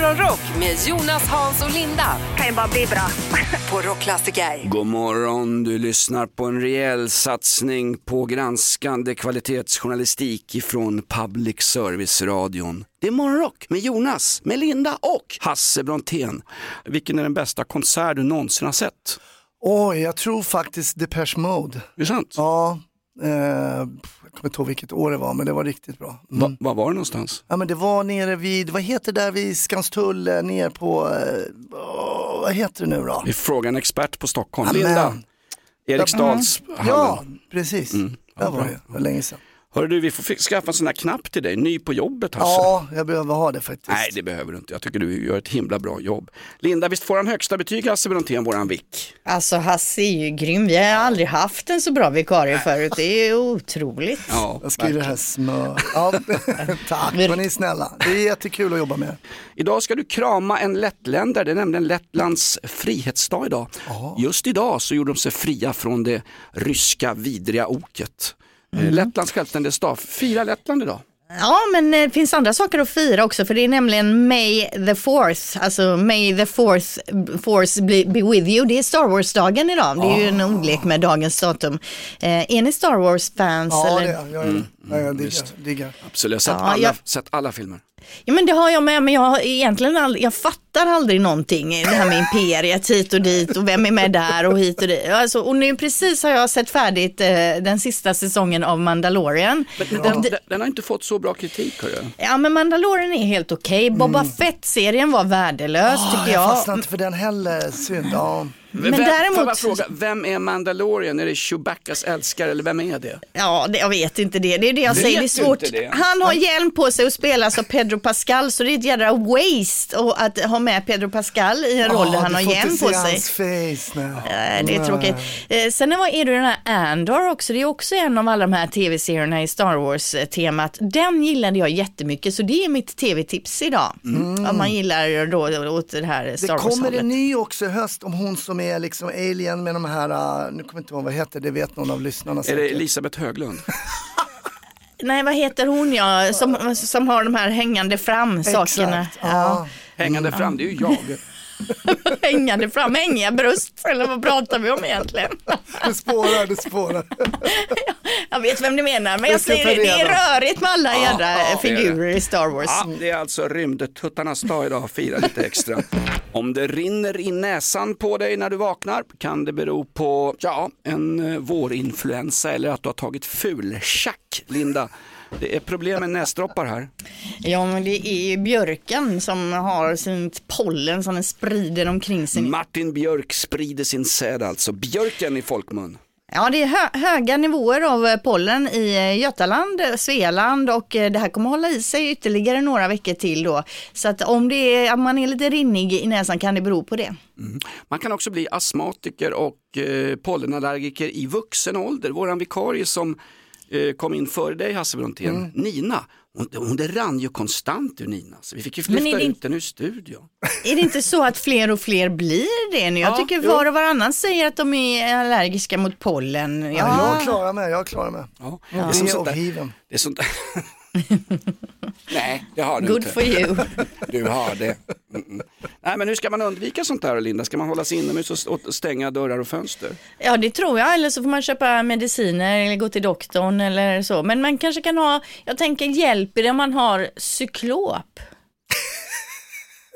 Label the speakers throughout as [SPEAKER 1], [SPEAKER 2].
[SPEAKER 1] Morgonrock med Jonas, Hans och Linda
[SPEAKER 2] kan ju bara bli bra.
[SPEAKER 1] på Rockklassiker.
[SPEAKER 3] God morgon, du lyssnar på en rejäl satsning på granskande kvalitetsjournalistik ifrån Public Service-radion. Det är Morgonrock med Jonas, med Linda och Hasse Brontén. Vilken är den bästa konsert du någonsin har sett?
[SPEAKER 4] Oj, jag tror faktiskt Depeche Mode.
[SPEAKER 3] Är det sant?
[SPEAKER 4] Ja, eh, kommer inte ihåg vilket år det var, men det var riktigt bra. Mm.
[SPEAKER 3] Va, var var det någonstans?
[SPEAKER 4] Ja, men det var nere vid, vad heter det där vid Skanstull, eh, ner på, åh, vad heter det nu då?
[SPEAKER 3] Vi frågar en expert på Stockholm.
[SPEAKER 4] Amen.
[SPEAKER 3] Linda, Eriksdalshallen.
[SPEAKER 4] Ja, precis.
[SPEAKER 3] Mm. Ja,
[SPEAKER 4] Där var det, det var länge sedan.
[SPEAKER 3] Hörru du, vi får skaffa en sån här knapp till dig, ny på jobbet Hasse.
[SPEAKER 4] Ja, jag behöver ha det faktiskt.
[SPEAKER 3] Nej, det behöver du inte. Jag tycker du gör ett himla bra jobb. Linda, visst får han högsta betyg, Hasse Brontén, våran vick?
[SPEAKER 5] Alltså Hasse är ju grym. Vi har aldrig haft en så bra vikarie förut. Det är otroligt.
[SPEAKER 3] Ja,
[SPEAKER 4] Jag skriver här smör. Ja, tack, vad ni är snälla. Det är jättekul att jobba med er.
[SPEAKER 3] Idag ska du krama en lettländare, det är nämligen Lettlands frihetsdag idag. Just idag så gjorde de sig fria från det ryska vidriga oket. Mm. Lettlands självständighetsdag, fira Lettland idag.
[SPEAKER 5] Ja, men eh, det finns andra saker att fira också för det är nämligen May the fourth, alltså May the fourth force be, be with you. Det är Star Wars-dagen idag. Det är ju en ordlek med dagens datum. Eh, är ni Star Wars-fans?
[SPEAKER 4] Ja, det
[SPEAKER 5] eller?
[SPEAKER 4] är jag. Jag, ja, jag diggar, diggar.
[SPEAKER 3] Absolut, jag har sett,
[SPEAKER 5] Ja,
[SPEAKER 3] alla,
[SPEAKER 5] jag-
[SPEAKER 3] sett alla filmer.
[SPEAKER 5] Ja men det har jag med, men jag har egentligen aldrig, jag fattar aldrig någonting. Det här med imperiet hit och dit och vem är med där och hit och dit. Alltså, och nu precis har jag sett färdigt eh, den sista säsongen av Mandalorian.
[SPEAKER 3] Men den, den, den har inte fått så bra kritik. Hörru.
[SPEAKER 5] Ja men Mandalorian är helt okej. Boba Fett-serien var värdelös
[SPEAKER 4] Ah,
[SPEAKER 5] tycker
[SPEAKER 4] jag
[SPEAKER 5] jag.
[SPEAKER 4] fastnar inte för den heller, synd. Ja.
[SPEAKER 3] Men vem, Får jag bara
[SPEAKER 5] däremot,
[SPEAKER 3] fråga, vem är Mandalorian? Är det Chewbaccas älskare eller vem är det?
[SPEAKER 5] ja det, jag vet inte det. Det är det jag
[SPEAKER 3] Vet
[SPEAKER 5] säger, det är svårt.
[SPEAKER 3] det?
[SPEAKER 5] Han har hjälm på sig och spelas av Pedro Pascal så det är ett jädra waste och att ha med Pedro Pascal i en roll där han har hjälm på sig.
[SPEAKER 4] hans face. Nej,
[SPEAKER 5] det är tråkigt. Eh, sen var- är det den här Andor också. Det är också en av alla de här tv-serierna i Star Wars-temat. Den gillade jag jättemycket, så det är mitt tv-tips idag. Om man gillar då åt det här
[SPEAKER 4] Det
[SPEAKER 5] Star
[SPEAKER 4] kommer
[SPEAKER 5] Wars-hållet.
[SPEAKER 4] en ny också höst om hon som är liksom alien med de här, uh, nu kommer jag inte ihåg vad heter det, vet någon av lyssnarna
[SPEAKER 3] Är det
[SPEAKER 4] säkert.
[SPEAKER 3] Elisabeth Höglund?
[SPEAKER 5] Nej, vad heter hon ja, som, som har de här hängande fram sakerna.
[SPEAKER 4] Exakt, ja.
[SPEAKER 3] Hängande fram, det är ju jag.
[SPEAKER 5] hängande fram, hängiga bröst, eller vad pratar vi om egentligen?
[SPEAKER 4] Det spårar, det spårar.
[SPEAKER 5] jag vet vem ni menar, men jag säger det, det är rörigt med alla jädra
[SPEAKER 3] ja,
[SPEAKER 5] figurer i Star Wars.
[SPEAKER 3] Ja, det är alltså rymdtuttarnas dag idag, fira lite extra. Om det rinner i näsan på dig när du vaknar kan det bero på ja, en eh, vårinfluensa eller att du har tagit fultjack, Linda. Det är problem med näsdroppar här.
[SPEAKER 5] Ja, men det är ju björken som har sin pollen som den sprider omkring sig.
[SPEAKER 3] Martin Björk sprider sin säd alltså. Björken i folkmun.
[SPEAKER 5] Ja, det är hö höga nivåer av eh, pollen i eh, Götaland, eh, Svealand och det här kommer hålla i sig ytterligare några veckor till då. Så att om, det är, om man är lite rinnig i näsan kan det bero på det.
[SPEAKER 3] Man kan också bli astmatiker och eh, pollenallergiker i vuxen ålder. Våran vikarie som kom in före dig Hasse Brontén,
[SPEAKER 4] Mm.
[SPEAKER 3] Nina, hon, hon, det rann ju konstant ur Nina. Så vi fick ju
[SPEAKER 5] det
[SPEAKER 3] ut
[SPEAKER 5] inte-
[SPEAKER 3] den ur studion.
[SPEAKER 5] Är det inte så att fler och fler blir det nu? Jag
[SPEAKER 3] Ja,
[SPEAKER 5] tycker var och varannan säger att de är allergiska mot pollen. Ja,
[SPEAKER 4] Ja, jag klarar mig, jag klarar mig.
[SPEAKER 3] Ja.
[SPEAKER 4] Det
[SPEAKER 3] Det är sånt där, det är sånt där. Nej, det har du
[SPEAKER 5] Good
[SPEAKER 3] inte.
[SPEAKER 5] for you.
[SPEAKER 3] Du har det. Mm. Nej, men hur ska man undvika sånt där Linda? Ska man hålla sig inomhus och st- och stänga dörrar och fönster?
[SPEAKER 5] Ja, det tror jag. Eller så får man köpa mediciner eller gå till doktorn eller så. Men man kanske kan ha, jag tänker hjälper det om man har cyklop?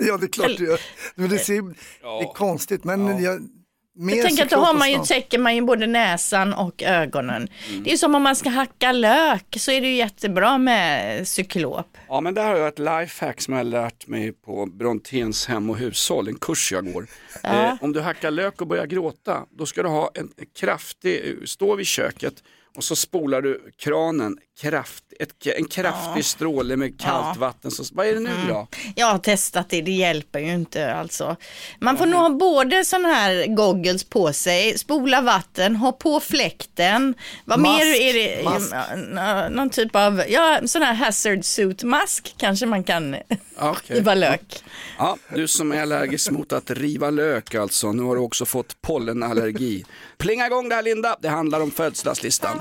[SPEAKER 4] Ja, det är klart det gör. Men det, ser, det är konstigt, men jag, mer
[SPEAKER 5] Jag tänker att då har man ju, täcker man ju både näsan och ögonen.
[SPEAKER 3] Mm.
[SPEAKER 5] Det är som om man ska hacka lök så är det ju jättebra med cyklop.
[SPEAKER 3] Ja, men där har jag ett lifehack som jag har lärt mig på Bronténs hem och hushåll, en kurs jag går. Eh, om du hackar lök och börjar gråta, då ska du ha en kraftig, stå vid köket och så spolar du kranen, kraft, ett, en kraftig stråle med kallt vatten. Så, vad är det nu då?
[SPEAKER 5] Jag har testat det, det hjälper ju inte alltså. Man får nog ha både sådana här goggles på sig, spola vatten, ha på fläkten. Vad
[SPEAKER 4] Mask,
[SPEAKER 5] mer är det?
[SPEAKER 4] mask.
[SPEAKER 5] Ja, Någon typ av, ja, sån här hazard suit mask kanske man kan
[SPEAKER 3] Ja, okej.
[SPEAKER 5] riva lök.
[SPEAKER 3] Ja, du som är allergisk mot att riva lök alltså, nu har du också fått pollenallergi. Plinga igång det här Linda, det handlar om födelsedagslistan.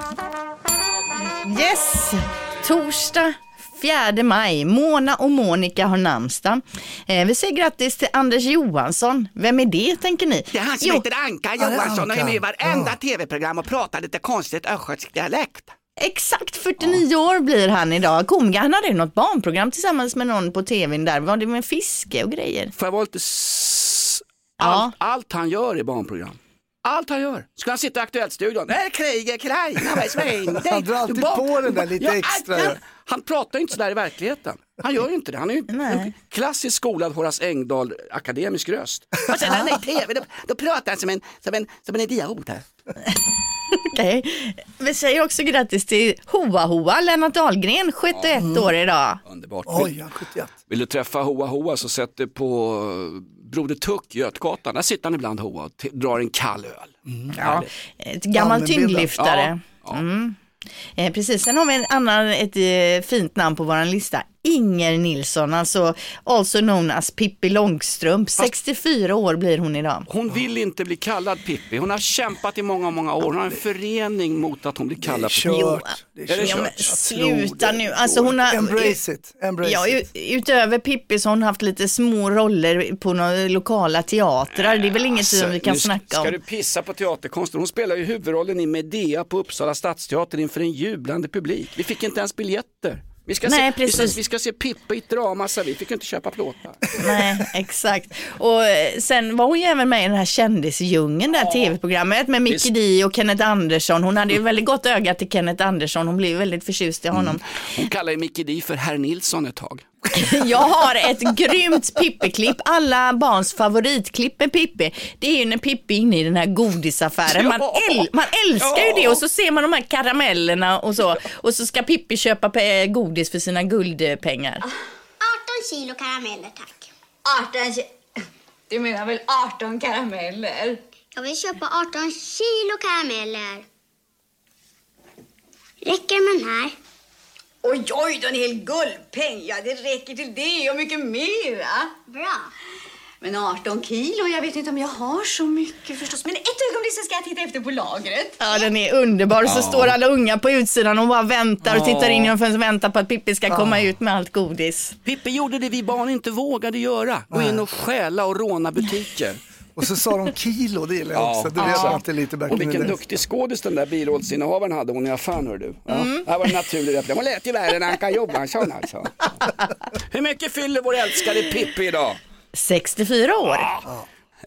[SPEAKER 5] Yes! Torsdag 4 maj. Mona och Monica har namnsdag. Eh, vi säger grattis till Anders Johansson. Vem är det tänker ni?
[SPEAKER 2] Det är han som
[SPEAKER 5] Jo,
[SPEAKER 2] heter Anka
[SPEAKER 4] är
[SPEAKER 2] Johansson och är med i varenda tv-program och pratar lite konstigt östgötsk dialekt.
[SPEAKER 5] Exakt 49 år blir han idag. Komiker, han hade ju något barnprogram tillsammans med någon på tvn där. Var det med fiske och grejer?
[SPEAKER 3] Får jag vara lite... s-
[SPEAKER 5] Ja.
[SPEAKER 3] Allt, allt han gör i barnprogram. Allt han gör. Ska han sitta i Aktuellt-studion?
[SPEAKER 2] Där krigar Ukraina, vad är?
[SPEAKER 4] Han drar alltid på den där lite extra.
[SPEAKER 3] Han, han pratar inte sådär i verkligheten. Han gör ju inte det. Han är ju
[SPEAKER 5] Nej.
[SPEAKER 3] en klassiskt skolad Horace Engdahl akademisk röst.
[SPEAKER 2] Och sen när han är i tv, då, då pratar han som en, som en, som en idiot. här.
[SPEAKER 5] Okej. Vi säger också grattis till Hoa Hoa, Lennart Dahlgren, 71 år idag.
[SPEAKER 3] Underbart.
[SPEAKER 4] Oj, han 71.
[SPEAKER 3] Vill du träffa Hoa Hoa så sätt dig på Broder Tuck, Götgatan. Där sitter han ibland Hoa och drar en kall öl.
[SPEAKER 5] Ja. Ett gammal
[SPEAKER 4] Allmänbildad.
[SPEAKER 5] tyngdlyftare.
[SPEAKER 3] Ja, ja.
[SPEAKER 5] Mm. Eh, precis, sen har vi en annan, ett eh, fint namn på vår lista. Inger Nilsson, alltså also known as Pippi Långstrump. 64 år blir hon idag.
[SPEAKER 3] Hon vill inte bli kallad Pippi. Hon har kämpat i många, många år. Hon har en förening mot att hon blir kallad Pippi.
[SPEAKER 4] kört. Det
[SPEAKER 3] Är det
[SPEAKER 4] är
[SPEAKER 5] Ja,
[SPEAKER 4] kört.
[SPEAKER 5] sluta nu. Alltså hon har,
[SPEAKER 4] Embrace it. Embrace
[SPEAKER 5] Ja, utöver Pippi så har hon haft lite små roller på några lokala teatrar. Det är väl inget som vi kan
[SPEAKER 3] Alltså, nu
[SPEAKER 5] snacka
[SPEAKER 3] Ska
[SPEAKER 5] om.
[SPEAKER 3] du pissa på teaterkonsten? Hon spelar ju huvudrollen i Medea på Uppsala stadsteater inför en jublande publik. Vi fick inte ens biljetter. Vi ska,
[SPEAKER 5] Nej,
[SPEAKER 3] se,
[SPEAKER 5] precis.
[SPEAKER 3] vi ska se Pippi i ett drama, så vi fick inte köpa plåtar.
[SPEAKER 5] Nej, exakt. Och eh, sen var hon ju även med i den här kändisdjungeln, det här tv-programmet med Mickey
[SPEAKER 3] Visst.
[SPEAKER 5] D och Kenneth Andersson. Hon hade ju väldigt gott öga till Kenneth Andersson. Hon blev väldigt förtjust i honom.
[SPEAKER 3] Hon kallar ju Mickey D för herr Nilsson ett tag.
[SPEAKER 5] Jag har ett grymt Pippi-klipp. Alla barns favoritklipp med Pippi. Det är ju när Pippi är inne i den här godisaffären. Man, äl- man älskar ju det och så ser man de här karamellerna och så. Och så ska Pippi köpa godis för sina guldpengar.
[SPEAKER 6] 18 kilo karameller tack.
[SPEAKER 7] 18 ki- Du menar väl 18 karameller?
[SPEAKER 6] Jag vill köpa 18 kilo karameller. Räcker det med den här?
[SPEAKER 7] Oj, oj, då en hel guldpeng. Ja, det räcker till det och mycket mera.
[SPEAKER 6] Bra.
[SPEAKER 7] Men 18 kilo, jag vet inte om jag har så mycket förstås. Men ett ögonblick så ska jag titta efter på lagret.
[SPEAKER 5] Ja, den är underbar. Så står alla unga på utsidan och bara väntar och tittar in genom fönstret och väntar på att Pippi ska komma ut med allt godis.
[SPEAKER 3] Pippi gjorde det vi barn inte vågade göra. Gå in och stjäla och råna butiker.
[SPEAKER 4] Och så sa de kilo, det gillar jag också. Det vet man alltid lite back
[SPEAKER 3] Och vilken duktig skådis den där bilrådsinnehavaren hade hon i affären hör du. Ja.
[SPEAKER 5] Mm.
[SPEAKER 3] Det var en naturlig replik. Hon lät ju värre än Anka Johansson alltså. Hur mycket fyller vår älskade Pippi idag?
[SPEAKER 5] 64 år.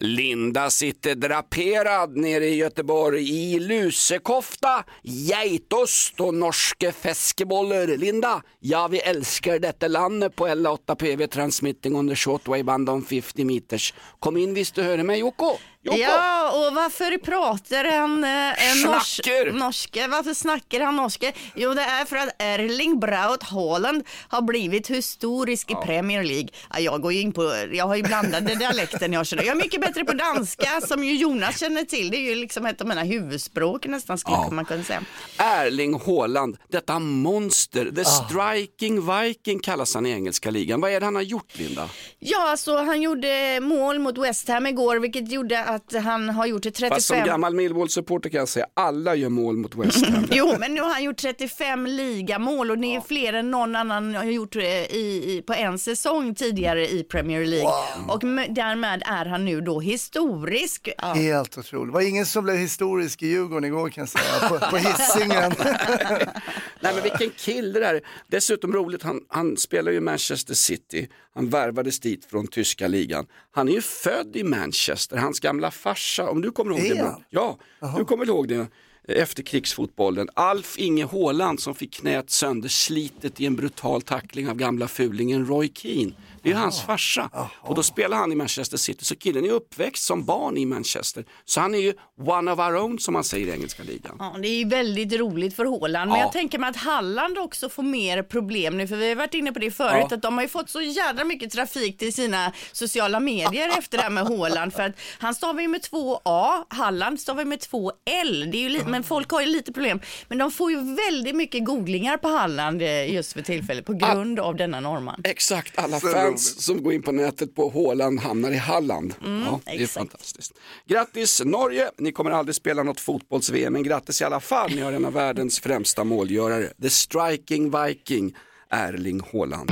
[SPEAKER 3] Linda sitter draperad nere i Göteborg i lusekofta, geitost och norske feskeboller. Linda, ja vi älskar detta landet på L8 PV Transmitting on the shortwave band on 50 meters. Kom in visst du hör mig Jocko. Jocko.
[SPEAKER 5] Ja, och varför pratar han eh, nors
[SPEAKER 3] Snacker.
[SPEAKER 5] norske? Varför snackar han norske? Jo, det är för att Erling Braut Haaland har blivit historisk i Premier League. Ja, jag går ju in på, jag har ju blandade dialekten jag känner. Jag är mycket bättre på danska som ju Jonas känner till. Det är ju liksom ett av mina huvudspråk nästan skulle
[SPEAKER 3] Ja.
[SPEAKER 5] man kunna säga.
[SPEAKER 3] Erling Haaland, detta monster, the
[SPEAKER 5] Ah.
[SPEAKER 3] striking viking kallas han i engelska ligan. Vad är det han har gjort Linda?
[SPEAKER 5] Ja, alltså han gjorde mål mot West Ham igår, vilket gjorde att han har gjort det 35.
[SPEAKER 3] Fast som gammal Millwall-supporter kan jag säga, alla gör mål mot West Ham.
[SPEAKER 5] Jo, men nu har han gjort 35 ligamål och det är fler än någon annan har gjort eh, i, i, på en säsong tidigare i Premier League. Och med, därmed är han nu då historisk. Ja.
[SPEAKER 4] Helt otroligt. Det var ingen som blev historisk i Djurgården igår kan jag säga, på, på Hisingen.
[SPEAKER 3] Nej men vilken kille det där är. Dessutom roligt, han, han spelar ju Manchester City. Han värvades dit från tyska ligan. Han är ju född i Manchester, hans gamla farsa, om du kommer ihåg det. Ja, du kommer ihåg det efter krigsfotbollen. Alf Inge Haaland som fick knät sönderslitet i en brutal tackling av gamla fulingen Roy Keane. Det är hans farsa. Och då spelar han i Manchester City. Så killen är uppväxt som barn i Manchester. Så han är ju one of our own som man säger i engelska ligan.
[SPEAKER 5] Ja, det är ju väldigt roligt för Håland, men
[SPEAKER 3] Ja.
[SPEAKER 5] jag tänker mig att Halland också får mer problem nu, för vi har varit inne på det förut,
[SPEAKER 3] Ja.
[SPEAKER 5] att de har ju fått så jädra mycket trafik till sina sociala medier efter det här med Håland, för att han stavar ju med två A, Halland stavar ju med två L, det är ju men folk har ju lite problem, men de får ju väldigt mycket googlingar på Halland eh, just för tillfället på grund av denna norrman.
[SPEAKER 3] Exakt, alla fans
[SPEAKER 4] roligt.
[SPEAKER 3] som går in på nätet på Håland hamnar i Halland. ja, det är
[SPEAKER 5] exakt.
[SPEAKER 3] fantastiskt. Grattis Norge, ni kommer aldrig spela något fotbolls-VM, men grattis i alla fall. Ni har en av världens främsta målgörare. The Striking Viking, Erling Haaland.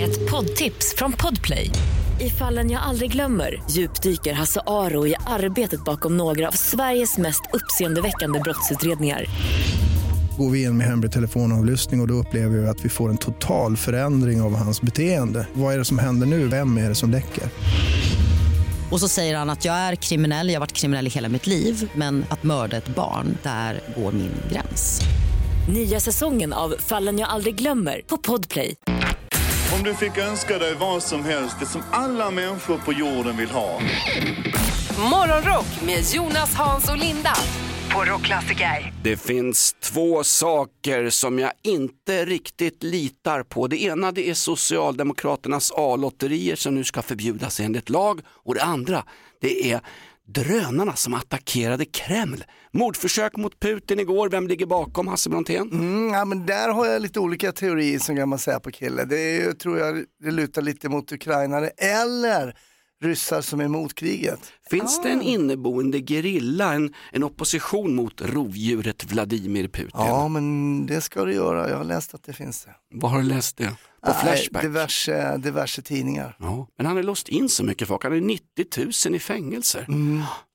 [SPEAKER 8] Ett poddtips från Podplay. I fallen jag aldrig glömmer djupdyker Hasse Aro i arbetet bakom några av Sveriges mest uppseendeväckande brottsutredningar.
[SPEAKER 9] Går vi in med hemlig telefonavlyssning och, och då upplever vi att vi får en total förändring av hans beteende. Vad är det som händer nu? Vem är det som läcker?
[SPEAKER 10] Och så säger han att jag är kriminell, jag har varit kriminell i hela mitt liv men att mörda ett barn, där går min gräns.
[SPEAKER 8] Nya säsongen av Fallen jag aldrig glömmer på Podplay.
[SPEAKER 11] Om du fick önska dig vad som helst, det som alla människor på jorden vill ha.
[SPEAKER 1] Morgonrock med Jonas, Hans och Linda på Rockklassiker.
[SPEAKER 3] Det finns två saker som jag inte riktigt litar på. Det ena det är Socialdemokraternas A-lotterier som nu ska förbjudas enligt lag och det andra det är drönarna som attackerade Kreml. Mordförsök mot Putin igår, vem ligger bakom Hasse Brontén?
[SPEAKER 4] Mm, ja, men där har jag lite olika teorier som gammal Säpo-kille. Det är, tror jag det lutar lite mot ukrainare eller ryssar som är emot kriget.
[SPEAKER 3] Finns det en inneboende gerilla, en, en opposition mot rovdjuret Vladimir Putin?
[SPEAKER 4] Ja, men det ska det göra. Jag har läst att det finns det.
[SPEAKER 3] Var har du läst det? På
[SPEAKER 4] Nej,
[SPEAKER 3] Flashback?
[SPEAKER 4] Diverse, diverse tidningar.
[SPEAKER 3] Ja, men han har låst in så mycket folk, han är 90 000 i fängelser.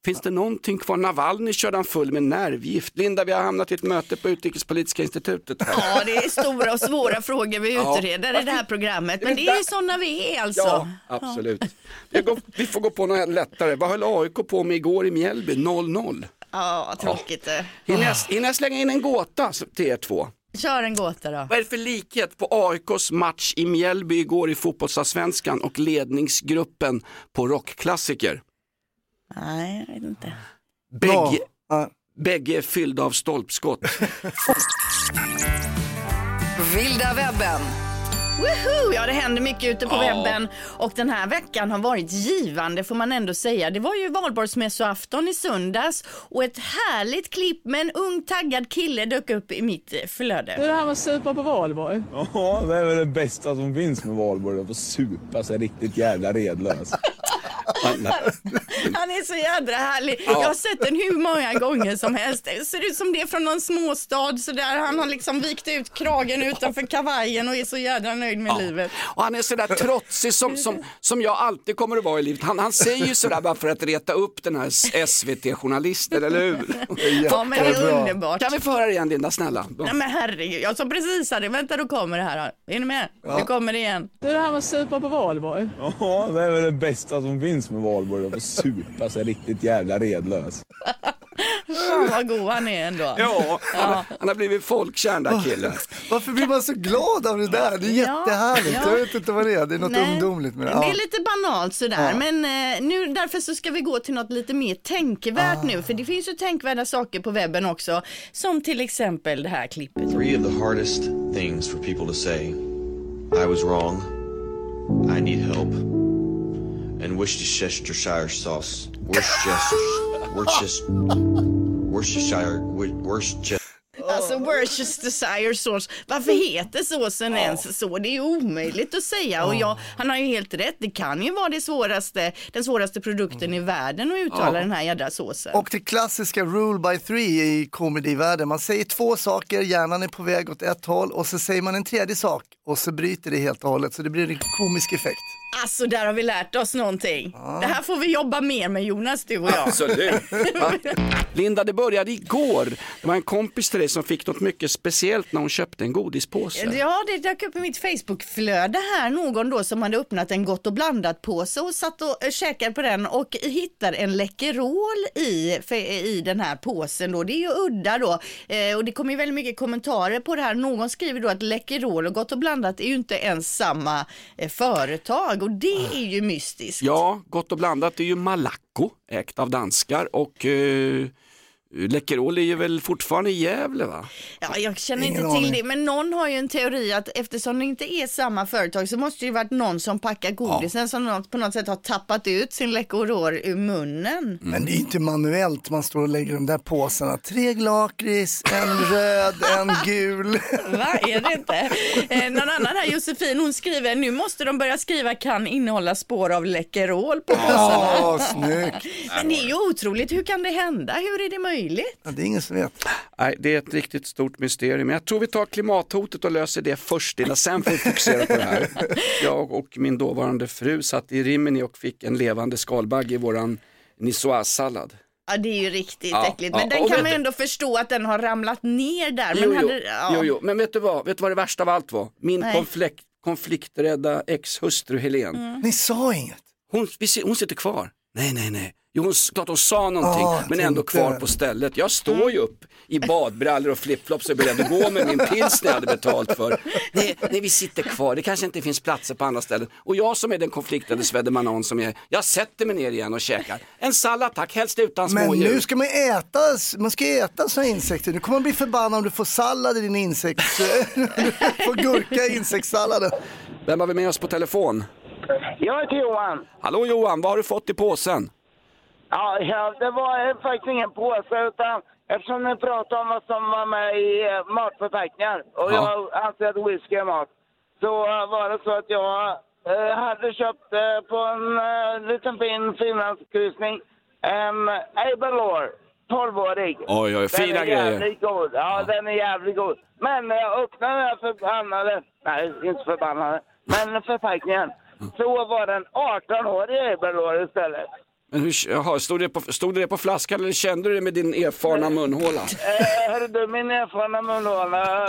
[SPEAKER 3] Finns det någonting kvar? Navalny körde han full med nervgift. Linda, vi har hamnat i ett möte på Utrikespolitiska institutet. Här.
[SPEAKER 5] Ja, det är stora och svåra frågor vi
[SPEAKER 3] Ja.
[SPEAKER 5] utreder i det här programmet. Men det är ju sådana vi är alltså.
[SPEAKER 3] Ja, absolut. Vi, går, vi får gå på något lättare. Vad höll AIK på med igår i Mjällby? 0-0.
[SPEAKER 5] Ja, tråkigt det.
[SPEAKER 3] Hinner jag, hinner jag slänga in en gåta till er två?
[SPEAKER 5] Kör en gåta då.
[SPEAKER 3] Vad är det för likhet på AIKs match i Mjällby igår i fotbollsallsvenskan och ledningsgruppen på rockklassiker?
[SPEAKER 5] Nej, jag vet inte.
[SPEAKER 3] Bägge,
[SPEAKER 4] Ja.
[SPEAKER 3] bägge är fyllda av stolpskott.
[SPEAKER 1] Vilda webben.
[SPEAKER 5] Woho! Ja, det händer mycket ute på
[SPEAKER 3] Ja.
[SPEAKER 5] webben och den här veckan har varit givande får man ändå säga. Det var ju valborgsmässoafton i söndags och ett härligt klipp med en ung taggad kille dök upp i mitt eh, flöde.
[SPEAKER 12] Det här med supa på valborg. Ja, det är väl det bästa som finns med valborg. Att få supa sig riktigt jävla redlös.
[SPEAKER 5] Han är så jädra härlig.
[SPEAKER 12] Ja.
[SPEAKER 5] Jag har sett den hur många gånger som helst. Det ser ut som det är från någon småstad så där Han har liksom vikt ut kragen utanför kavajen och är så jädra nöjd med livet.
[SPEAKER 3] Och han är sådär trotsig som, som, som jag alltid kommer att vara i livet. Han, han säger ju sådär bara för att reta upp den här SVT-journalisten, eller hur?
[SPEAKER 5] Ja, men det är underbart.
[SPEAKER 3] Kan vi få höra det igen Linda, snälla?
[SPEAKER 5] Nej men herregud, jag sa precis det. Vänta, då kommer det här. Är ni med?
[SPEAKER 12] Ja.
[SPEAKER 5] Nu kommer det igen.
[SPEAKER 12] Det är det här med supa på valborg. Ja, det är väl det bästa som finns med valborg. Att få supa sig riktigt jävla redlös.
[SPEAKER 5] Fan vad god han är ändå.
[SPEAKER 3] Ja, han, han har blivit folkkär den där killen.
[SPEAKER 4] Varför blir man så glad av det där? Det är jättehärligt.
[SPEAKER 5] ja.
[SPEAKER 4] Jag vet inte vad det är. Det är något
[SPEAKER 5] Nej,
[SPEAKER 4] ungdomligt med det.
[SPEAKER 5] Det är
[SPEAKER 4] Ja.
[SPEAKER 5] lite banalt sådär,
[SPEAKER 4] Ja.
[SPEAKER 5] men eh, nu, därför så ska vi gå till något lite mer tänkvärt
[SPEAKER 4] Ah.
[SPEAKER 5] nu, för det finns ju tänkvärda saker på webben också, som till exempel det här klippet.
[SPEAKER 13] Three of the hardest things for people to say I was wrong, I need help, and Worcestershire sauce. Worcestershire. Worcestershire. Worcestershire. Worcestershire.
[SPEAKER 5] Alltså Worcestershire sauce, varför heter såsen ens så? Det är ju omöjligt att säga och jag, han har ju helt rätt, det kan ju vara det svåraste, den svåraste produkten i världen att uttala
[SPEAKER 4] Ja.
[SPEAKER 5] den här jädra såsen.
[SPEAKER 4] Och det klassiska rule by three i komedivärlden. Man säger två saker, hjärnan är på väg åt ett håll och så säger man en tredje sak och så bryter det helt och hållet så det blir en komisk effekt.
[SPEAKER 5] Alltså där har vi lärt oss någonting. Det här får vi jobba mer med Jonas, du och jag.
[SPEAKER 3] Absolut. Linda, det började igår. Det var en kompis till dig som fick något mycket speciellt när hon köpte en godispåse.
[SPEAKER 5] Ja, det dök upp i mitt Facebookflöde här någon då som hade öppnat en Gott och blandat påse och satt och eh, käkade på den och hittade en Läkerol i, i den här påsen då. Det är ju udda då eh, och det kommer ju väldigt mycket kommentarer på det här. Någon skriver då att Läkerol och Gott och blandat är ju inte ens samma eh, företag och det är ju mystiskt.
[SPEAKER 3] Ja, Gott och blandat är ju Malaco, ägt av danskar och eh, Läkerol är ju väl fortfarande i Gävle va?
[SPEAKER 5] Ja, jag känner
[SPEAKER 3] Ingen
[SPEAKER 5] inte till
[SPEAKER 3] aning.
[SPEAKER 5] det, men någon har ju en teori att eftersom det inte är samma företag så måste det ju varit någon som packar godisen som något, på något sätt har tappat ut sin Läkerol ur munnen.
[SPEAKER 4] Men det är inte manuellt man står och lägger de där påsarna. Tre lakrits, en röd, en gul.
[SPEAKER 5] Va, är det inte? Eh, någon annan här, Josefin, hon skriver nu måste de börja skriva kan innehålla spår av Läkerol på påsarna.
[SPEAKER 4] Ja, snyggt.
[SPEAKER 5] Men det är ju otroligt, hur kan det hända? Hur är det möjligt? Möjligt?
[SPEAKER 4] Ja, det är ingen som vet.
[SPEAKER 3] Nej, det är ett riktigt stort mysterium. Jag tror vi tar klimathotet och löser det först innan sen får vi fokusera på det här. Jag och min dåvarande fru satt i Rimini och fick en levande skalbagge i våran niçoise-sallad.
[SPEAKER 5] Ja det är ju riktigt
[SPEAKER 3] Ja,
[SPEAKER 5] äckligt.
[SPEAKER 3] ja,
[SPEAKER 5] Men den
[SPEAKER 3] och
[SPEAKER 5] kan man ju ändå förstå att den har ramlat ner där. Men
[SPEAKER 3] Jo,
[SPEAKER 5] hade, ja.
[SPEAKER 3] jo, jo, men vet du vad? Vet du vad det värsta av allt var? Min
[SPEAKER 5] Nej.
[SPEAKER 3] konflikt, konflikträdda ex-hustru Helen.
[SPEAKER 5] Mm.
[SPEAKER 4] Ni sa inget.
[SPEAKER 3] Hon, vi ser- hon sitter kvar. Nej, nej, nej. Jo, hon, klart hon sa någonting,
[SPEAKER 4] Ah,
[SPEAKER 3] men ändå kvar på stället. Jag står ju upp i badbrallor och flipflops och är beredd att gå med min pilsner jag hade betalt för. Nej, nej, vi sitter kvar. Det kanske inte finns platser på andra ställen. Och jag som är den konfliktade svedemanon som är, jag sätter mig ner igen och käkar. En sallad tack, helst utan
[SPEAKER 4] Men
[SPEAKER 3] smådjur.
[SPEAKER 4] nu ska man äta, man ska äta såna insekter. Nu kommer man bli förbannad om du får sallad i din insekt. får gurka i insektssalladen.
[SPEAKER 3] Vem har vi med oss på telefon?
[SPEAKER 14] Jag heter Johan.
[SPEAKER 3] Hallå Johan, vad har du fått i påsen?
[SPEAKER 14] Ja, ja, det var faktiskt ingen påse utan eftersom ni pratade om vad som var med i eh, matförpackningar och
[SPEAKER 3] Ja.
[SPEAKER 14] jag anser att whisky är mat. Så eh, var det så att jag eh, hade köpt eh, på en eh, liten fin finlandskryssning en Aberlour, 12-årig.
[SPEAKER 3] Oj, oj, fina
[SPEAKER 14] den är
[SPEAKER 3] grejer.
[SPEAKER 14] jävligt god. Ja, den är jävligt god. Men när jag öppnade den här förbannade, nej inte förbannade, men förpackningen. Så var den 18-årig Aberlour istället.
[SPEAKER 3] Men hur, jaha, stod, det på, stod det på flaskan eller kände du det med din erfarna munhåla?
[SPEAKER 14] Hörru eh, du, min erfarna munhåla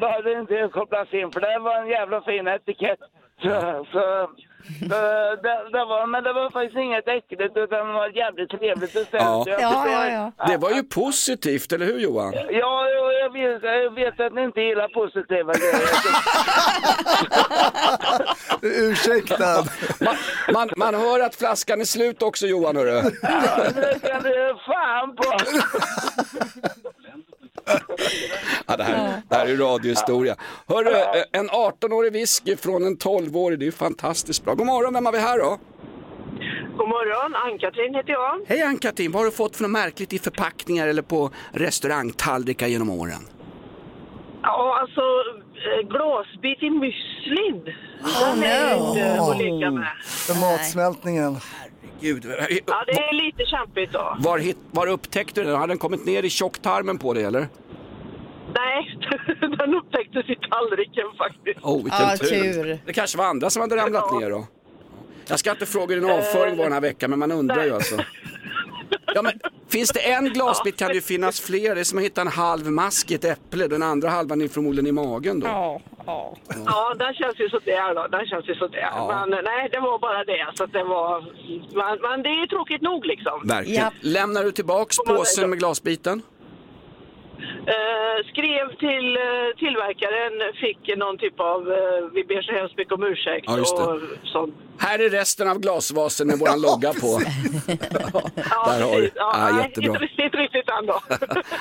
[SPEAKER 14] behövde inte kopplas in för det var en jävla fin etikett. Så, så det, det var, men det var faktiskt inget äckligt utan det var jävligt trevligt beställt.
[SPEAKER 3] Ja.
[SPEAKER 14] Jag-
[SPEAKER 3] Det var ju positivt, eller hur Johan?
[SPEAKER 14] Ja, ja, jag vet, jag vet att ni inte gillar positiva grejer.
[SPEAKER 4] Ursäkta.
[SPEAKER 3] Man, man, man hör att flaskan är slut också Johan hörru.
[SPEAKER 14] Ja, det kan du fan på.
[SPEAKER 3] Ja, det, här, det här är radiohistoria. Hörru, eh, en 18-årig whisky från en 12-årig, det är ju fantastiskt bra. God morgon, vem har vi här då?
[SPEAKER 15] God morgon, Ann-Katrin heter jag.
[SPEAKER 3] Hej Ann-Katrin, vad har du fått för något märkligt i förpackningar eller på restaurangtallrikar genom åren?
[SPEAKER 15] Ja, alltså eh, glasbit i müslin. Den är
[SPEAKER 4] no.
[SPEAKER 15] inte att leka med.
[SPEAKER 4] För matsmältningen.
[SPEAKER 3] Gud,
[SPEAKER 15] Ja, det är lite kämpigt då.
[SPEAKER 3] var, hit, var upptäckte du den? Har den kommit ner i tjocktarmen på dig eller?
[SPEAKER 15] Nej, den upptäcktes i tallriken faktiskt.
[SPEAKER 3] Oh, vilken
[SPEAKER 5] Ja,
[SPEAKER 3] tur.
[SPEAKER 5] tur.
[SPEAKER 3] Det kanske var andra som hade ramlat ner då. Jag ska inte fråga hur din avföring var den här veckan, men man undrar ju alltså. Ja, men, finns det en glasbit kan det ju finnas fler. Det är som att hitta en halv mask i ett äpple. Den andra halvan är förmodligen i magen då.
[SPEAKER 5] Ja, ja.
[SPEAKER 15] Ja, den känns ju sådär då. Den känns ju sådär. Men eh, nej, det var bara det. Så att det var... Men, men det är tråkigt nog liksom.
[SPEAKER 3] Verkligen. Lämnar du tillbaks
[SPEAKER 15] Får man
[SPEAKER 3] påsen
[SPEAKER 15] välja.
[SPEAKER 3] med glasbiten?
[SPEAKER 15] Eh, skrev till eh, tillverkaren, fick någon typ av, eh, vi ber så hemskt mycket om ursäkt
[SPEAKER 3] Ja, just det.
[SPEAKER 15] och sånt.
[SPEAKER 3] Här är resten av glasvasen med våran logga på. Där har du.
[SPEAKER 15] Ja,
[SPEAKER 3] Ja,
[SPEAKER 15] nej,
[SPEAKER 3] jättebra.
[SPEAKER 15] Inte, inte riktigt än då.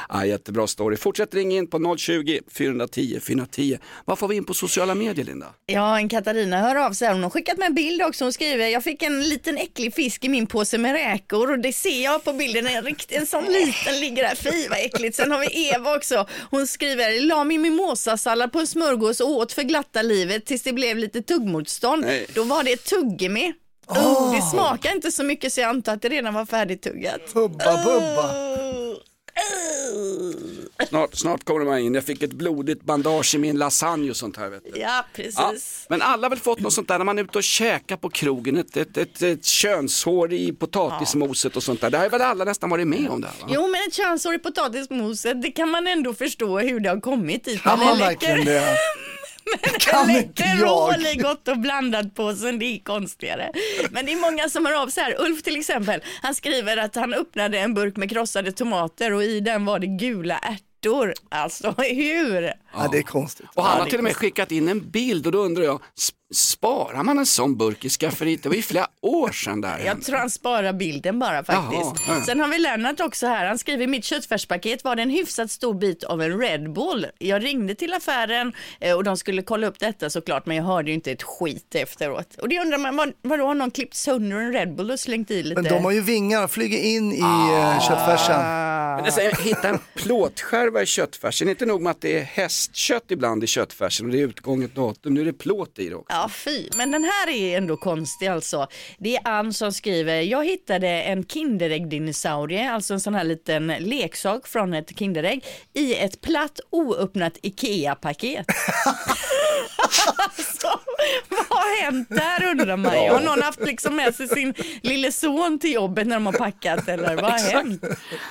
[SPEAKER 3] Ja, jättebra story. Fortsätt ringa in på 020 410 410. Vad får vi in på sociala medier Linda?
[SPEAKER 5] Ja, en Katarina hör av sig. Hon har skickat med en bild också. Hon skriver, jag fick en liten äcklig fisk i min påse med räkor och det ser jag på bilden. En, rikt, en sån liten ligger där. Fy vad äckligt. Sen har vi Eva också. Hon skriver, la min mimosasallad på en smörgås och åt för glatta livet tills det blev lite tuggmotstånd.
[SPEAKER 3] Nej.
[SPEAKER 5] Då var det tuggummi. Oh, det smakar inte så mycket så jag antar att det redan var färdigtuggat.
[SPEAKER 4] Bubba, bubba.
[SPEAKER 3] Snart, snart kommer man in. Jag fick ett blodigt bandage i min lasagne och sånt här. Vet du.
[SPEAKER 5] Ja, precis.
[SPEAKER 3] Ja, men alla har väl fått något sånt där när man är ute och käkar på krogen, ett, ett, ett, ett könshår i potatismoset och sånt där. Det har väl alla nästan varit med om det här, va?
[SPEAKER 5] Jo, men ett könshår i potatismoset, det kan man ändå förstå hur det har kommit dit.
[SPEAKER 4] Kan man verkligen det?
[SPEAKER 5] Men
[SPEAKER 4] Kan inte
[SPEAKER 5] rål i gott och blandat påsen, det är konstigare. Men det är många som hör av sig här. Ulf till exempel, han skriver att han öppnade en burk med krossade tomater och i den var det gula ärtor. Alltså hur?
[SPEAKER 4] Ja, det är konstigt.
[SPEAKER 3] Och han har till och med skickat in en bild och då undrar jag, sparar man en sån burk i skafferiet? Det var ju flera år sedan där.
[SPEAKER 5] Jag tror han sparar bilden bara faktiskt.
[SPEAKER 3] Jaha, ja.
[SPEAKER 5] Sen har vi Lennart också här. Han skriver i mitt köttfärspaket var det en hyfsat stor bit av en Red Bull. Jag ringde till affären eh, och de skulle kolla upp detta såklart men jag hörde ju inte ett skit efteråt. Och det undrar man, vad, vadå har någon klippt sönder en Red Bull och slängt i lite?
[SPEAKER 4] Men de har ju vingar, flyger in i ah. köttfärsen.
[SPEAKER 3] Men alltså, hitta en plåtskärva i köttfärsen, inte nog med att det är hästkött ibland i köttfärsen och det är utgånget datum, nu är det plåt i det också.
[SPEAKER 5] Ja fy, men den här är ändå konstig alltså. Det är Ann som skriver, jag hittade en Kinderägg-dinosaurie, alltså en sån här liten leksak från ett Kinderägg, i ett platt oöppnat IKEA-paket. alltså, hänt där undrar man ju. Har någon haft liksom med sig sin lille son till jobbet när de har packat eller vad har hänt?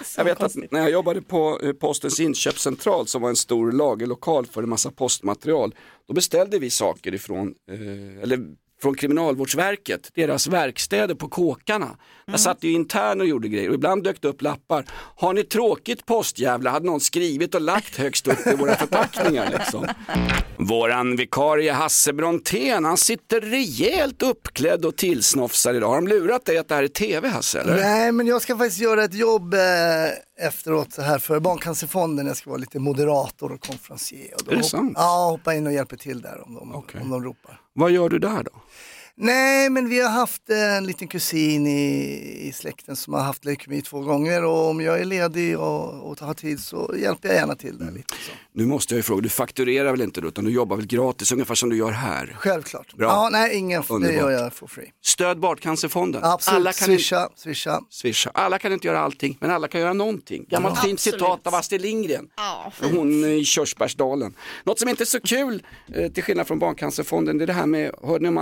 [SPEAKER 5] Så
[SPEAKER 3] Jag vet
[SPEAKER 5] konstigt.
[SPEAKER 3] att när jag jobbade på eh, Postens inköpscentral som var en stor lagerlokal för en massa postmaterial, då beställde vi saker ifrån, eh, eller från Kriminalvårdsverket, deras verkstäder på kåkarna. Där satt ju intern och gjorde grejer och ibland dök det upp lappar. Har ni tråkigt postjävla? Hade någon skrivit och lagt högst upp i våra förpackningar liksom. Våran vikarie Hasse Brontén, han sitter rejält uppklädd och tillsnofsar idag. Har de lurat dig att det här är tv Hasse? Eller?
[SPEAKER 4] Nej, men jag ska faktiskt göra ett jobb eh, efteråt så här för Barncancerfonden. Jag ska vara lite moderator och konferencier. Och
[SPEAKER 3] Är det sant?
[SPEAKER 4] Ja, hoppa in och hjälpa till där om de, om de ropar.
[SPEAKER 3] Vad gör du där då?
[SPEAKER 4] Nej, men vi har haft en liten kusin i, i släkten som har haft leukemi två gånger och om jag är ledig och, och har tid så hjälper jag gärna till där lite. Så.
[SPEAKER 3] Nu måste jag ju fråga, du fakturerar väl inte då, utan du jobbar väl gratis ungefär som du gör här?
[SPEAKER 4] Självklart.
[SPEAKER 3] Bra.
[SPEAKER 4] Ja, nej, ingen, det gör jag for free.
[SPEAKER 3] Stöd Barncancerfonden.
[SPEAKER 4] Absolut,
[SPEAKER 3] Alla kan
[SPEAKER 4] swisha, swisha.
[SPEAKER 3] Swisha. Alla kan inte göra allting, men alla kan göra någonting. Gammalt
[SPEAKER 4] Ja.
[SPEAKER 3] fint citat av Astrid Lindgren.
[SPEAKER 5] Ja,
[SPEAKER 3] Hon i Körsbärsdalen. Något som inte är så kul, eh, till skillnad från Barncancerfonden, det är det här med, hörde ni om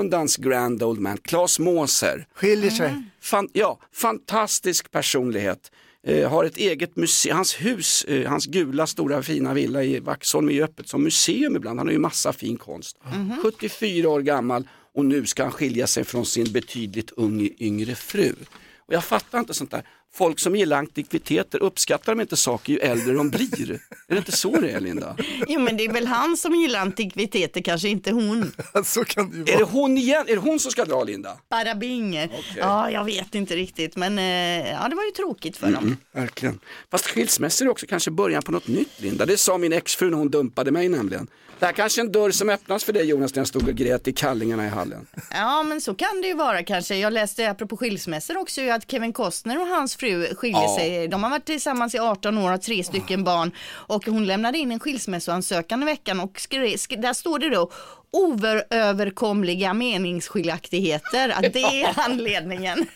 [SPEAKER 3] Antikrundans Grand Old Man, Claes Måser.
[SPEAKER 4] Skiljer sig.
[SPEAKER 3] Fan, ja, fantastisk personlighet. Eh, har ett eget museum, hans hus, eh, hans gula stora fina villa i Vaxholm är ju öppet som museum ibland. Han har ju massa fin konst. 74 år gammal och nu ska han skilja sig från sin betydligt ung, yngre fru. Och jag fattar inte sånt där. Folk som gillar antikviteter uppskattar de inte saker ju äldre de blir. Är det inte så det är Linda?
[SPEAKER 5] Jo men det är väl han som gillar antikviteter, kanske inte hon.
[SPEAKER 4] så kan det ju
[SPEAKER 3] Är det hon igen? Är det hon som ska dra Linda?
[SPEAKER 5] Bada bing. Ja, jag vet inte riktigt, men eh, ja, det var ju tråkigt för dem.
[SPEAKER 3] Mm, verkligen. Fast skilsmässor är också kanske början på något nytt Linda. Det sa min exfru när hon dumpade mig nämligen. Det här kanske är en dörr som öppnas för dig Jonas när jag stod och grät i kallingarna i hallen.
[SPEAKER 5] Ja, men så kan det ju vara kanske. Jag läste apropå skilsmässor också ju att Kevin Costner och hans fru skiljer
[SPEAKER 3] Ja.
[SPEAKER 5] sig. De har varit tillsammans i 18 år och har tre stycken barn och hon lämnade in en skilsmässoansökan i veckan och skrev, sk där står det då oöverkomliga meningsskiljaktigheter, att det är anledningen.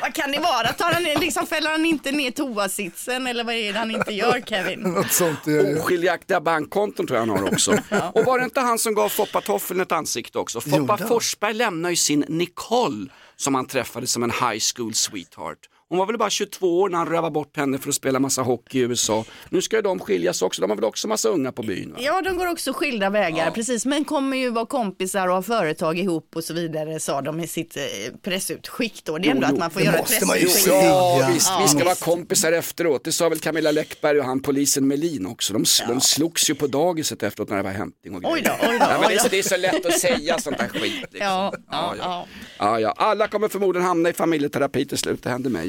[SPEAKER 5] vad kan det vara? Tar han, liksom, fäller han inte ner toasitsen eller vad är det han inte gör Kevin?
[SPEAKER 4] Något sånt är.
[SPEAKER 3] Oskiljaktiga bankkonton tror jag han har också. Och var det inte han som gav Foppa Toffeln ett ansikte också? Foppa? Forsberg lämnar ju sin Nicole som han träffade som en high school sweetheart. Hon var väl bara 22 år när han rövade bort henne för att spela massa hockey i USA. Nu ska ju de skiljas också, de har väl också massa unga på byn. Va?
[SPEAKER 5] Ja, de går också skilda vägar, precis, men kommer ju vara kompisar och ha företag ihop och så vidare, sa de i sitt eh, pressutskick då. Det är ändå
[SPEAKER 3] Jo,
[SPEAKER 5] att man får
[SPEAKER 4] det
[SPEAKER 5] göra ett pressutskick.
[SPEAKER 3] Ja,
[SPEAKER 4] Ja.
[SPEAKER 3] visst, vi ska vara kompisar efteråt. Det sa väl Camilla Läckberg och han polisen Melin också. De, de slogs ju på dagiset efteråt när det var hämtning och
[SPEAKER 5] Oj
[SPEAKER 3] grejer.
[SPEAKER 5] då, oj då,
[SPEAKER 3] ja,
[SPEAKER 5] oj
[SPEAKER 3] det, är
[SPEAKER 5] då.
[SPEAKER 3] så, det är så lätt att säga sånt där skit. Liksom.
[SPEAKER 5] Ja, ja,
[SPEAKER 3] Ja,
[SPEAKER 5] ja.
[SPEAKER 3] Ja, ja. Alla kommer förmodligen hamna i familjeterapi till slut. Det hände mig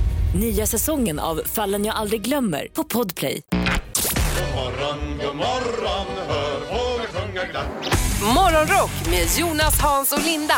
[SPEAKER 8] Nya säsongen av Fallen jag aldrig glömmer på Podplay.
[SPEAKER 11] morgon, god morgon, hör fåglar sjunga glatt.
[SPEAKER 1] Morgonrock med Jonas, Hans och Linda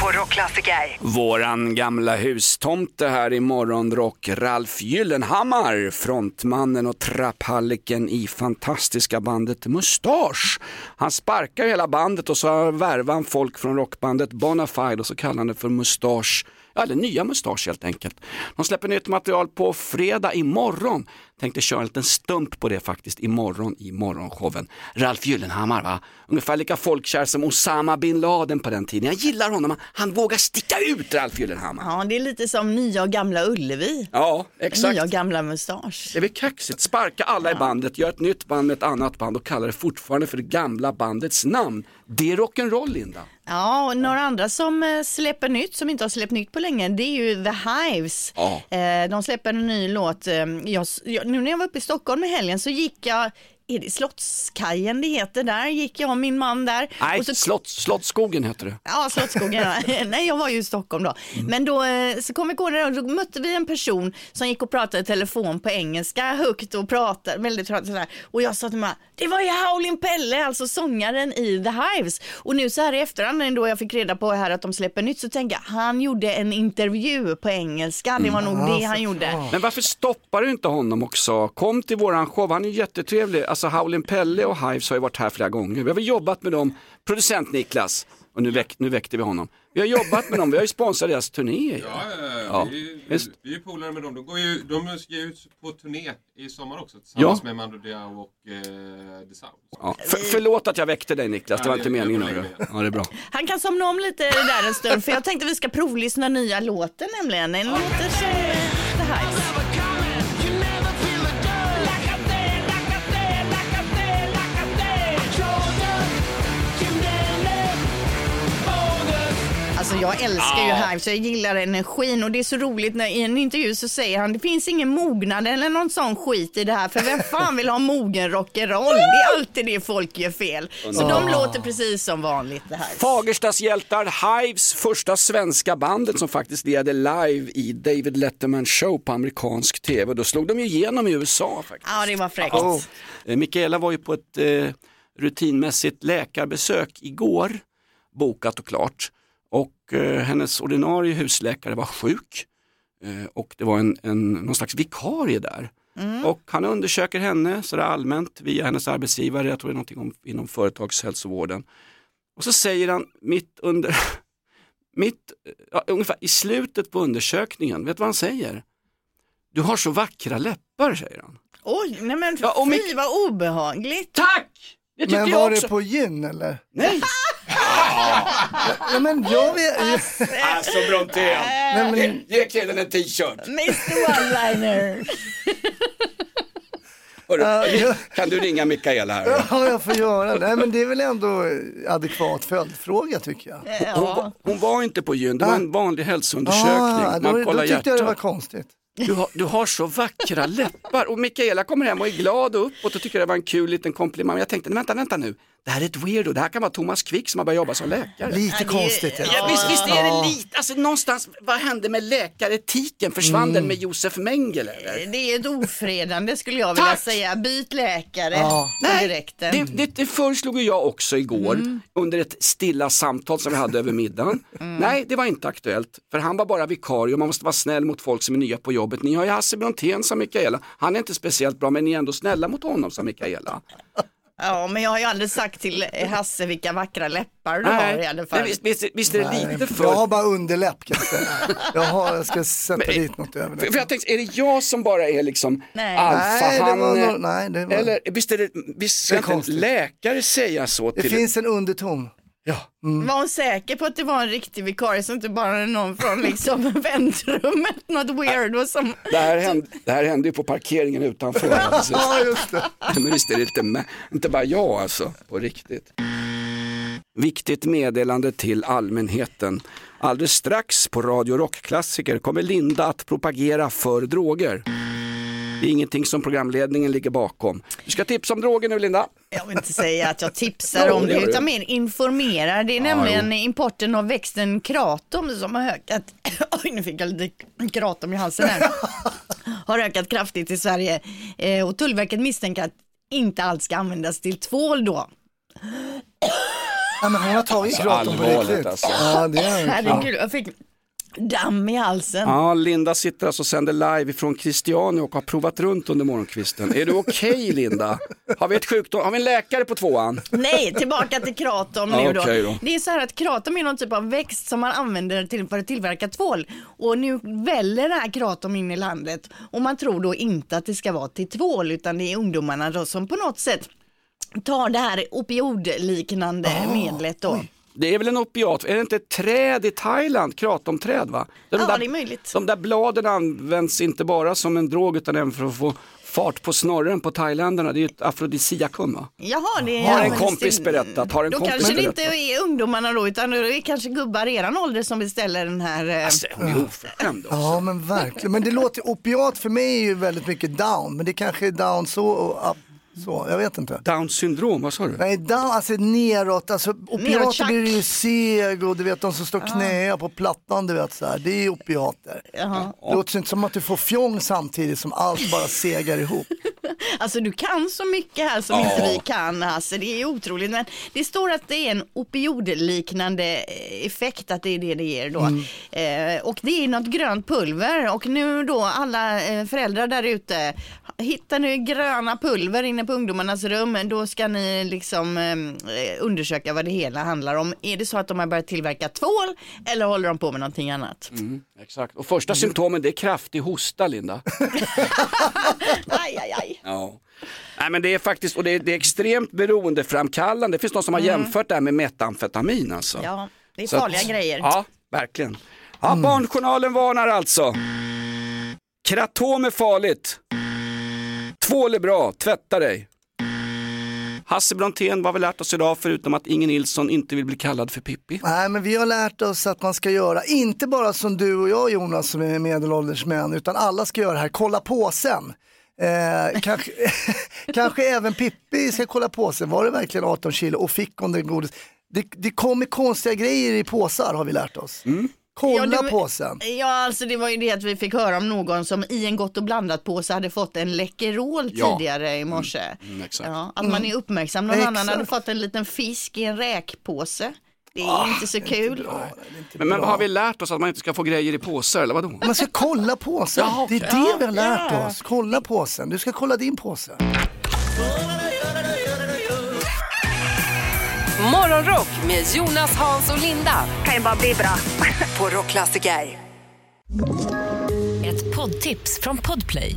[SPEAKER 1] på Rockklassiker.
[SPEAKER 3] Våran gamla hustomte här i morgonrock, Ralf Gyllenhammar, frontmannen och trapphalliken i fantastiska bandet Mustasch. Han sparkar hela bandet och så värvar han folk från rockbandet Bonafide och så kallar han det för Mustasch. Ja, eller nya Mustasch helt enkelt. De släpper nytt material på fredag imorgon. Tänkte köra en liten stump på det faktiskt imorgon i morgonshowen. Ralf Gyllenhammar va? Ungefär lika folkkär som Osama bin Laden på den tiden. Jag gillar honom, han vågar sticka ut Ralf Gyllenhammar.
[SPEAKER 5] Ja, det är lite som nya och gamla Ullevi.
[SPEAKER 3] Ja, exakt.
[SPEAKER 5] Nya och gamla mustasch.
[SPEAKER 3] Det är väl kaxigt, sparka alla i bandet, gör ett nytt band med ett annat band och kalla det fortfarande för det gamla bandets namn. Det är rock'n'roll Linda.
[SPEAKER 5] Ja, och några andra som eh, släpper nytt, som inte har släppt nytt på länge, det är ju The Hives.
[SPEAKER 3] Ja.
[SPEAKER 5] Eh, De släpper en ny låt. Eh, Jag, jag, nu när jag var uppe i Stockholm i helgen så gick jag är det Slottskajen det heter där, gick jag och min man där.
[SPEAKER 3] Nej,
[SPEAKER 5] och så
[SPEAKER 3] slott, Slottsskogen heter det.
[SPEAKER 5] Ja, Slottsskogen. Nej, jag var ju i Stockholm då. Men då eh, så kom vi gå där och då mötte vi en person som gick och pratade i telefon på engelska högt och pratade väldigt högt sådär. Och jag sa till mig, det var ju Howlin' Pelle, alltså sångaren i The Hives. Och nu så här i efterhand då jag fick reda på här att de släpper nytt så tänker jag, han gjorde en intervju på engelska. Det var nog det han gjorde.
[SPEAKER 3] Men varför stoppar du inte honom också? Kom till våran show, han är jättetrevlig. Alltså Howlin' Pelle och Hives har ju varit här flera gånger. Vi har väl jobbat med dem, producent Niklas, och nu, väck, nu väckte vi honom. Vi har jobbat med dem, vi har ju sponsrat deras turné.
[SPEAKER 16] Ja, ja, ja.
[SPEAKER 3] Ja,
[SPEAKER 16] Vi, är-
[SPEAKER 3] visst.
[SPEAKER 16] vi är polare med dem. De, går ju, de ska ju ut på turné i sommar också tillsammans
[SPEAKER 3] Ja.
[SPEAKER 16] med Mando Diao och eh, The Sound.
[SPEAKER 3] Ja. För, förlåt att jag väckte dig Niklas, det var inte meningen. Ja, det är bra.
[SPEAKER 5] Han kan somna om lite där en stund för jag tänkte vi ska provlyssna nya låten nämligen. En låter eh, Alltså jag älskar ju. Hives, jag gillar energin och det är så roligt när i en intervju så säger han det finns ingen mognad eller någon sån skit i det här för vem fan vill ha mogen rock'n'roll? Det är alltid det folk gör fel. Så de låter precis som vanligt det här.
[SPEAKER 3] Fagerstas hjältar, Hives första svenska bandet som faktiskt leder live i David Letterman show på amerikansk tv. Då slog de ju igenom i USA faktiskt.
[SPEAKER 5] Ja det var fräckt.
[SPEAKER 3] Ja. Eh, Mikaela var ju på ett eh, rutinmässigt läkarbesök igår, bokat och klart. Eh, hennes ordinarie husläkare var sjuk eh, och det var en, en, någon slags vikarie där.
[SPEAKER 5] Mm.
[SPEAKER 3] Och han undersöker henne sådär allmänt via hennes arbetsgivare, jag tror det är någonting om, inom företagshälsovården. Och så säger han mitt under, mitt, ja, ungefär i slutet på undersökningen, vet du vad han säger? Du har så vackra läppar, säger han.
[SPEAKER 5] Oj, nej men
[SPEAKER 3] Ja,
[SPEAKER 5] fy vad obehagligt.
[SPEAKER 3] Tack!
[SPEAKER 4] Men
[SPEAKER 3] jag
[SPEAKER 4] var
[SPEAKER 3] också.
[SPEAKER 4] det på gyn eller?
[SPEAKER 3] Nej.
[SPEAKER 4] Ja, men jag vet...
[SPEAKER 3] Alltså Brontén,
[SPEAKER 4] Nej, men-
[SPEAKER 3] ge, ge killen en t-shirt.
[SPEAKER 5] Mr One-liner.
[SPEAKER 3] Hörru, Kan du ringa Mikaela här?
[SPEAKER 4] Ja, jag får göra det. Nej, men det är väl ändå adekvat följdfråga tycker jag.
[SPEAKER 3] Hon, var- hon var inte på gyn, det var en vanlig hälsoundersökning.
[SPEAKER 4] Ah, då,
[SPEAKER 3] Man
[SPEAKER 4] då
[SPEAKER 3] kollar
[SPEAKER 4] tyckte jag det var konstigt.
[SPEAKER 3] Du har, du har så vackra läppar och Mikaela kommer hem och är glad och uppåt och tycker det var en kul liten komplimang. Jag tänkte, vänta, vänta nu, det här är ett weirdo, det här kan vara Thomas Quick som har börjat jobba som läkare.
[SPEAKER 4] Lite konstigt.
[SPEAKER 3] Ja, visst, visst är det lite, alltså någonstans, vad hände med läkaretiken? Försvann
[SPEAKER 4] Mm.
[SPEAKER 3] den med Josef Mengele? eller?
[SPEAKER 5] Det är ett ofredande skulle jag vilja
[SPEAKER 3] Tack!
[SPEAKER 5] säga. Byt läkare
[SPEAKER 3] Ja. Nej,
[SPEAKER 5] direkten.
[SPEAKER 3] Det, det, det föreslog jag också igår
[SPEAKER 5] Mm.
[SPEAKER 3] under ett stilla samtal som vi hade över middagen.
[SPEAKER 5] Mm.
[SPEAKER 3] Nej, det var inte aktuellt, för han var bara vikarie och man måste vara snäll mot folk som är nya på jobbet. Ni har ju Hasse Brontén, sa Mikaela. Han är inte speciellt bra, men ni är ändå snälla mot honom, sa Mikaela.
[SPEAKER 5] Ja, men jag har ju aldrig sagt till Hasse vilka vackra läppar du har i alla fall.
[SPEAKER 3] men visst, visst, visst är det
[SPEAKER 4] Nej,
[SPEAKER 3] lite för...
[SPEAKER 4] Jag har bara underläpp kan jag har, jag ska sätta
[SPEAKER 3] Men-
[SPEAKER 4] dit något över
[SPEAKER 3] För,
[SPEAKER 4] det.
[SPEAKER 3] för jag tänkte, är det jag som bara är liksom
[SPEAKER 4] Nej. Nej, det
[SPEAKER 3] alfahanne?
[SPEAKER 4] nej, det var-
[SPEAKER 3] Eller visst, är det, visst ska
[SPEAKER 4] Det är
[SPEAKER 3] inte en läkare säga så
[SPEAKER 4] Det
[SPEAKER 3] till
[SPEAKER 4] finns en underton.
[SPEAKER 3] Ja.
[SPEAKER 5] Var hon säker på att det var en riktig vikarie som inte bara är någon från liksom väntrummet, något weirdo som...
[SPEAKER 3] Det här, hände, det här hände ju på parkeringen utanför. Precis.
[SPEAKER 4] Ja, just det.
[SPEAKER 3] Men visst är det inte, inte bara jag alltså, på riktigt. Viktigt meddelande till allmänheten. Alldeles strax på Radio Rockklassiker kommer Linda att propagera för droger. Det är ingenting som programledningen ligger bakom. Du ska tipsa om droger nu Linda.
[SPEAKER 5] Jag vill inte säga att jag tipsar
[SPEAKER 3] Jo,
[SPEAKER 5] om
[SPEAKER 3] det
[SPEAKER 5] utan mer informerar. Det är
[SPEAKER 3] Ja,
[SPEAKER 5] nämligen importen av växten kratom som har ökat. Oj, nu fick jag lite kratom i halsen här. Har ökat kraftigt i Sverige Eh, och Tullverket misstänker att inte allt ska användas till tvål då.
[SPEAKER 4] Ja, men hon har tagit
[SPEAKER 3] Så
[SPEAKER 4] kratom på riktigt.
[SPEAKER 3] alltså.
[SPEAKER 4] Ja, det är
[SPEAKER 5] Herregud, jag fick damm i halsen.
[SPEAKER 3] Ja, Linda sitter alltså och sänder live från Christiania och har provat runt under morgonkvisten. Är du okej Linda? Har vi ett sjukdom? Har vi en läkare på tvåan?
[SPEAKER 5] Nej, tillbaka till kratom
[SPEAKER 3] Ja,
[SPEAKER 5] nu då.
[SPEAKER 3] okej då.
[SPEAKER 5] Det är så här att kratom är någon typ av växt som man använder till för att tillverka tvål. Och nu väller det här kratom in i landet. Och man tror då inte att det ska vara till tvål utan det är ungdomarna då som på något sätt tar det här opiodliknande
[SPEAKER 3] Ah,
[SPEAKER 5] medlet då.
[SPEAKER 3] Det är väl en opiat, är det inte ett träd i Thailand, kratomträd va? De
[SPEAKER 5] Ja,
[SPEAKER 3] där,
[SPEAKER 5] det är möjligt.
[SPEAKER 3] De där bladen används inte bara som en drog utan även för att få fart på snorren på thailändarna. Det är ju ett afrodisiakum va?
[SPEAKER 5] Jaha, det
[SPEAKER 3] Har en kompis berättat, har en
[SPEAKER 5] Då
[SPEAKER 3] kompis
[SPEAKER 5] kanske det
[SPEAKER 3] berättat.
[SPEAKER 5] inte är ungdomarna då utan det är kanske gubbar i eran ålder som beställer den här. eh,
[SPEAKER 3] Alltså, hon är oförskämd
[SPEAKER 4] Ja men verkligen, men det låter, opiat för mig är ju väldigt mycket down, men det kanske är down så och up. Så, jag vet inte.
[SPEAKER 3] Down syndrom, vad sa du?
[SPEAKER 4] Nej, down, alltså neråt, alltså opiater blir ju seg och du vet de som står knäa på plattan, du vet så här. det är opiater.
[SPEAKER 5] Jaha.
[SPEAKER 4] Det låter inte som att du får fjong samtidigt som allt bara segar ihop.
[SPEAKER 5] Alltså du kan så mycket här som
[SPEAKER 4] Ja.
[SPEAKER 5] inte vi kan. Alltså, det är otroligt. Men det står att det är en opioidliknande eh, effekt, att det är det det ger då.
[SPEAKER 4] Mm.
[SPEAKER 5] Eh, och det är något grönt pulver. Och nu då alla eh, föräldrar där ute, hittar ni gröna pulver inne på ungdomarnas rum, då ska ni liksom eh, undersöka vad det hela handlar om. Är det så att de har börjat tillverka tvål eller håller de på med någonting annat?
[SPEAKER 3] Mm, exakt. Och första symptomen det är kraftig hosta, Linda.
[SPEAKER 5] aj, aj, aj.
[SPEAKER 3] Ja. Nej, men det är faktiskt, och det är, det är extremt beroendeframkallande. Det finns någon som har
[SPEAKER 5] Mm.
[SPEAKER 3] jämfört det här med metamfetamin alltså.
[SPEAKER 5] Ja, det är
[SPEAKER 3] Så att-
[SPEAKER 5] farliga grejer.
[SPEAKER 3] Ja, verkligen. Ja, Barnjournalen varnar alltså. Kratom är farligt. Tvål är bra, tvätta dig. Hasse Brontén, vad har vi lärt oss idag förutom att Inge Nilsson inte vill bli kallad för Pippi?
[SPEAKER 4] Nej, men vi har lärt oss att man ska göra, inte bara som du och jag Jonas som är medelålders män, utan alla ska göra det här, kolla påsen. Eh, kanske, kanske även Pippi ska kolla påsen, var det verkligen 18 kilo och fick hon den godis? Det, det kommer konstiga grejer i påsar har vi lärt oss. Kolla
[SPEAKER 5] Ja, det-
[SPEAKER 4] påsen.
[SPEAKER 5] Ja, alltså det var ju det att vi fick höra om någon som i en gott och blandat påse hade fått en Läkerol
[SPEAKER 3] Ja.
[SPEAKER 5] tidigare i morse.
[SPEAKER 3] Mm, exakt.
[SPEAKER 5] Ja, att man är uppmärksam. Någon
[SPEAKER 4] Exakt.
[SPEAKER 5] annan hade fått en liten fisk i en räkpåse. Det är inte så kul.
[SPEAKER 3] Men, men har vi lärt oss att man inte ska få grejer i påsar eller vadå?
[SPEAKER 4] Man ska kolla påsen,
[SPEAKER 3] Ja,
[SPEAKER 4] det är det vi har lärt
[SPEAKER 5] Ja.
[SPEAKER 4] oss. Kolla påsen, du ska kolla din påse.
[SPEAKER 1] Morgonrock med Jonas, Hans och Linda. Kan ju bara bli bra. På Rockklassiker.
[SPEAKER 8] Ett poddtips från Podplay.